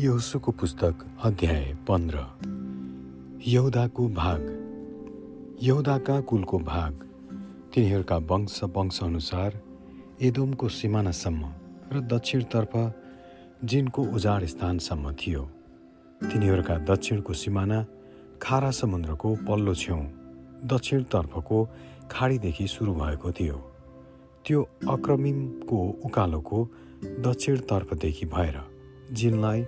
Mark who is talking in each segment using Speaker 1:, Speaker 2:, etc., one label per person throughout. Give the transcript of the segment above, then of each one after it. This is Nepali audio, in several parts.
Speaker 1: यहोसुको पुस्तक अध्याय पन्ध्र। यहुदाको भाग। यहुदाका कुलको भाग। तिनीहरूका वंश वंशअनुसार एदोमको सिमानासम्म र दक्षिणतर्फ जिनको उजाड स्थानसम्म थियो। तिनीहरूका दक्षिणको सिमाना खारा समुद्रको पल्लो छेउ दक्षिणतर्फको खाडीदेखि सुरु भएको थियो। त्यो अक्रमिमको उकालोको दक्षिणतर्फदेखि भएर जिनलाई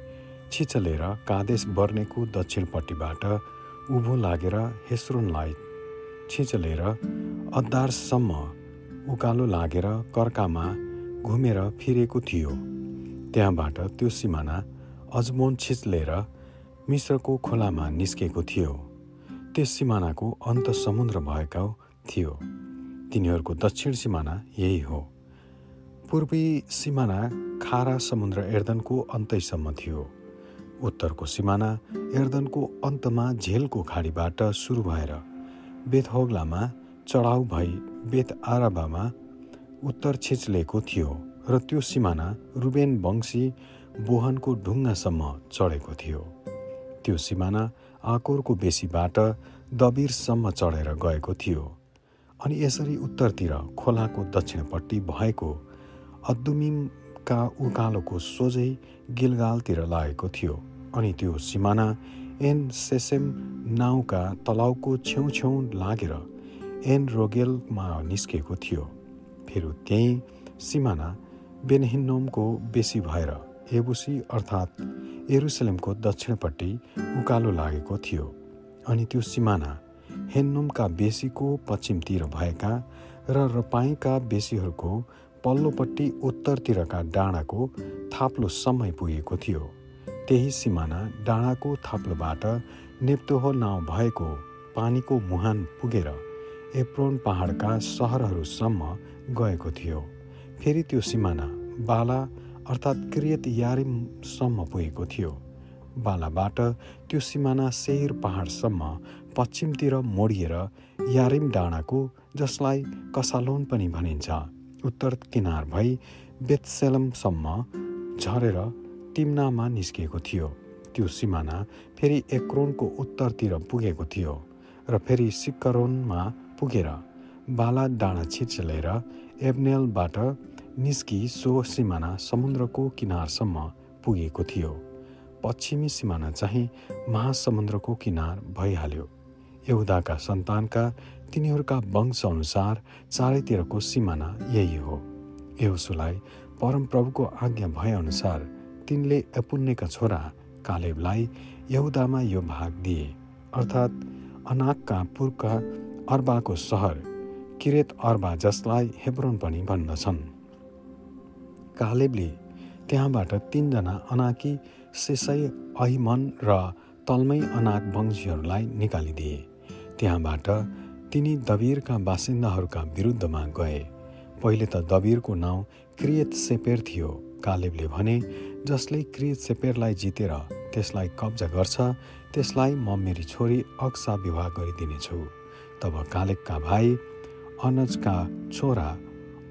Speaker 1: छिचलेर कादेश बर्नेको दक्षिणपट्टिबाट उभो लागेर हेस्रोनलाई छिचलेर अद्दारसम्म उकालो लागेर कर्कामा घुमेर फिरेको थियो। त्यहाँबाट त्यो सिमाना अजमोन छिचलेर मिश्रको खोलामा निस्केको थियो। त्यस सिमानाको अन्त समुद्र भएको थियो। तिनीहरूको दक्षिण सिमाना यही हो। पूर्वी सिमाना खारा समुद्र एर्दनको अन्तैसम्म थियो। उत्तरको सिमाना एर्दनको अन्तमा झेलको खाडीबाट सुरु भएर बेथहोग्लामा चढाउ भई बेत आराबामा उत्तर छिचलेको थियो र त्यो सिमाना रुबेन वंशी बोहनको ढुङ्गासम्म चढेको थियो। त्यो सिमाना आकोरको बेसीबाट दबिरसम्म चढेर गएको थियो अनि यसरी उत्तरतिर खोलाको दक्षिणपट्टि भएको अद्दुमिमका उकालोको सोझै गिलगालतिर लागेको थियो। अनि त्यो सिमाना एन सेसेम नाउँका तलाउको छेउछेउ लागेर एन रोगेलमा निस्केको थियो। फेरि त्यही सिमाना बेनहिन्नोमको बेसी भएर एबुसी अर्थात् एरुसलेमको दक्षिणपट्टि उकालो लागेको थियो अनि त्यो सिमाना हेन्नोमका बेसीको पश्चिमतिर भएका र रपाईँका बेसीहरूको पल्लोपट्टि उत्तरतिरका डाँडाको थाप्लो समय पुगेको थियो। त्यही सिमाना डाँडाको थाप्लोबाट नेप्तोहो नाउँ भएको पानीको मुहान पुगेर एप्रोन पहाडका सहरहरूसम्म गएको थियो। फेरि त्यो सिमाना बाला अर्थात् क्रियत यारिमसम्म पुगेको थियो। बालाबाट त्यो सिमाना सेहिर पहाडसम्म पश्चिमतिर मोडिएर यारिम डाँडाको जसलाई कसालोन पनि भनिन्छ उत्तर किनार भई बेतसेलमसम्म झरेर तिम्नामा निस्किएको थियो। त्यो सिमाना फेरि एक्रोनको उत्तरतिर पुगेको थियो र फेरि सिक्करोनमा पुगेर बाला डाँडा छिचलेर एबनेलबाट निस्कि सो सिमाना समुद्रको किनारसम्म पुगेको थियो। पश्चिमी सिमाना चाहिँ महासमुद्रको किनार भइहाल्यो। यहुदाका सन्तानका तिनीहरूका वंशअनुसार चारैतिरको सिमाना यही हो। यहोसुलाई परमप्रभुको आज्ञा भएअनुसार तिनले एपुन्नेका छोरा कालेबलाई यहुदामा यो भाग दिए। अर्थात् अनाकका पूर्वका अर्बाको सहर किरेत अर्बा जसलाई हेब्रोन पनि भन्दछन्। कालेबले त्यहाँबाट तिनजना अनाकी सेसै अहिमन र तल्मै अनाक वंशीहरूलाई निकालिदिए। त्यहाँबाट तिनी दबिरका बासिन्दाहरूका विरुद्धमा गए। पहिले त दबिरको नाउँ क्रियत सेपेर थियो। कालेबले भने जसले क्रियत सेपेरलाई जितेर त्यसलाई कब्जा गर्छ त्यसलाई म मेरी छोरी अक्सा विवाह गरिदिनेछु। तब कालेबका भाइ अनजका छोरा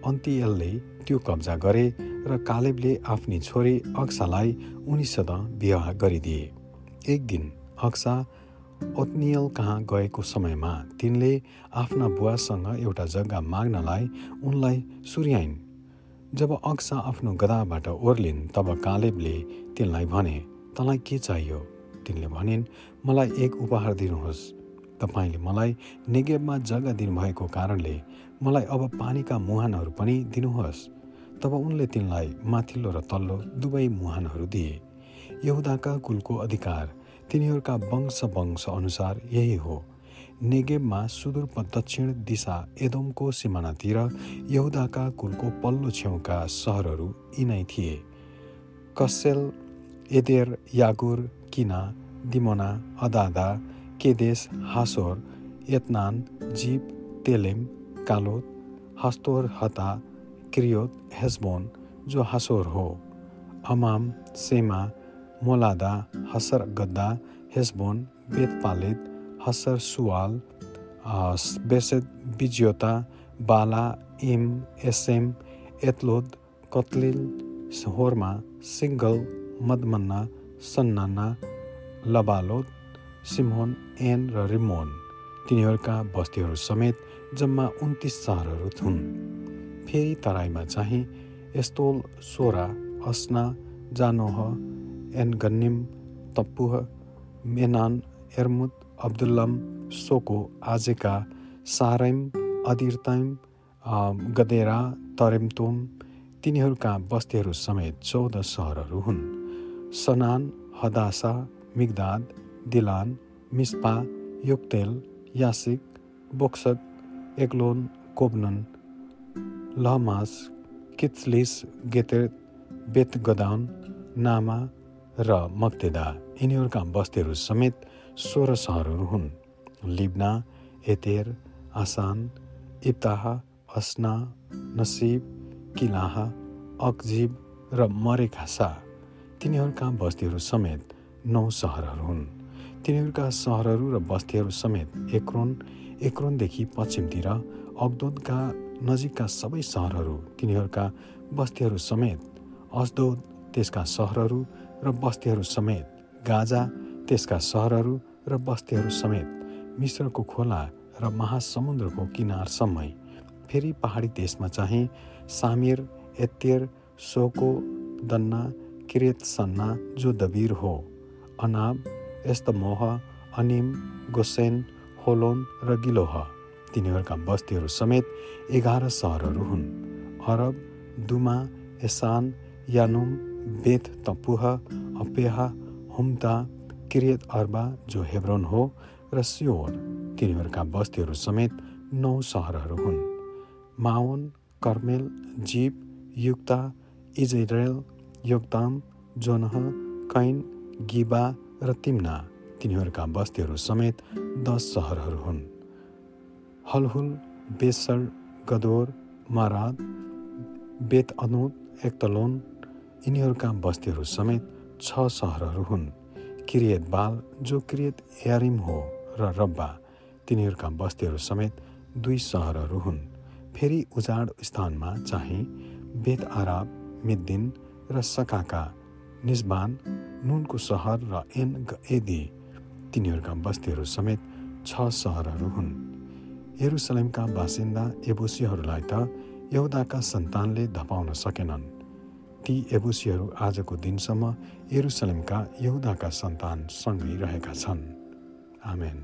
Speaker 1: अन्तियलले त्यो कब्जा गरे र कालेबले आफ्नी छोरी अक्सालाई उनीसँग विवाह गरिदिए। एक दिन अक्सा ओत्नियल कहाँ गएको समयमा तिनले आफ्ना बुवासँग एउटा जग्गा माग्नलाई उनलाई सुर्याइन्। जब अक्सा आफ्नो गदाबाट ओर्लिन् तब कालेबले तिनलाई भने तँलाई के चाहियो? तिनले भनिन् मलाई एक उपहार दिनुहोस्। तपाईँले मलाई नेगेबमा जग्गा दिनुभएको कारणले मलाई अब पानीका मुहानहरू पनि दिनुहोस्। तब उनले तिनलाई माथिल्लो र तल्लो दुवै मुहानहरू दिए। यहुदाका कुलको अधिकार तिनीहरूका वंश वंश अनुसार यही हो। नेगेबमा सुदूर दक्षिण दिशा एदोमको सिमानातिर यहुदाका कुलको पल्लो छेउका सहरहरू यिनै थिए। कसेल एदेर यागुर किना दिमोना अदादा केदेश हासोर यत्नान जीप तेलेम कालोत हस्तोर हता क्रियोत हेजबोन जो हासोर हो। अमाम सेमा मोलादा हसर गद्दा हेजबोन बेतपालेद हसर सुवाल बेसेद बिजियोता बाला इम एसेम एतलोद कत्लिल होर्मा सिङ्गल मदमन्ना सन्नाना लबालोत सिमोन एन र रिमोन तिनीहरूका बस्तीहरू समेत जम्मा उन्तिस सहरहरू हुन् फेरि तराईमा चाहिँ एस्तोल सोरा अस्ना जानोह एनगन्निम तप्पुह मेनान एर्मुद अब्दुल्लम सोको आजेका सारैम अदिरताइम गदेरा तरेमतोम तिनीहरूका बस्तीहरू समेत चौध सहरहरू हुन्। सनान हदासा मिगदाद दिलान मिस्पा योक्तेल यासिक बोक्सत एक्लोन कोबनन लहमास कित्सलिस गेतेर बेत गदाउन नामा र मक्तेदा। यिनीहरूका बस्तीहरू समेत सोह्र सहरहरू हुन्। लिब्ना एतेर आसान इब्ताहा अस्ना नसिब किलाह अकजिब र मरेखासा। तिनीहरूका बस्तीहरू समेत नौ सहरहरू हुन्। तिनीहरूका सहरहरू र बस्तीहरू समेत एक्रोन एक्रोनदेखि पश्चिमतिर अगदोदका नजिकका सबै सहरहरू तिनीहरूका बस्तीहरू समेत अस्दोद त्यसका सहरहरू र बस्तीहरू समेत गाजा त्यसका सहरहरू र बस्तीहरू समेत मिश्रको खोला र महासमुद्रको किनारसम्मै फेरि पहाडी देशमा चाहिँ सामिर एत्तेर सोको दन्ना किरेत सन्ना जो दबिर हो। अनाब एस्तमोह अनिम गोसेन होलोन र गिलोह तिनीहरूका बस्तीहरू समेत एघार सहरहरू हुन्। अरब दुमा एसान यानुम बेथ तपुह अपेहा हुम्ता किरियत अर्बा जो हेब्रोन हो र सियोर तिनीहरूका बस्तीहरू समेत नौ सहरहरू हुन्। Maon Carmel Ziph Juttah Jezreel Jokdeam Zanoah Kain Gibeah र तिम्ना तिनीहरूका बस्तीहरू समेत दस सहरहरू हुन्। हलहुल बेसर गदोर माराद बेत अनुद एक्तलोन यिनीहरूका बस्तीहरू समेत छ सहरहरू हुन्। किरियत बाल जो किरियत यारिम हो र रब्बा तिनीहरूका बस्तीहरू समेत दुई सहरहरू हुन्। फेरि उजाड स्थानमा चाहिँ बेद आराब मिद्दिन र सकाका निस्बान नुनको सहर र एन एदी तिनीहरूका बस्तीहरू समेत छ सहरहरू हुन्। यरुसलेमका बासिन्दा एबुसीहरूलाई त यहुदाका सन्तानले धपाउन सकेनन्। ती एबुसीहरू आजको दिनसम्म यरुसलेमका यहुदाका सन्तानसँगै रहेका छन्। आमेन।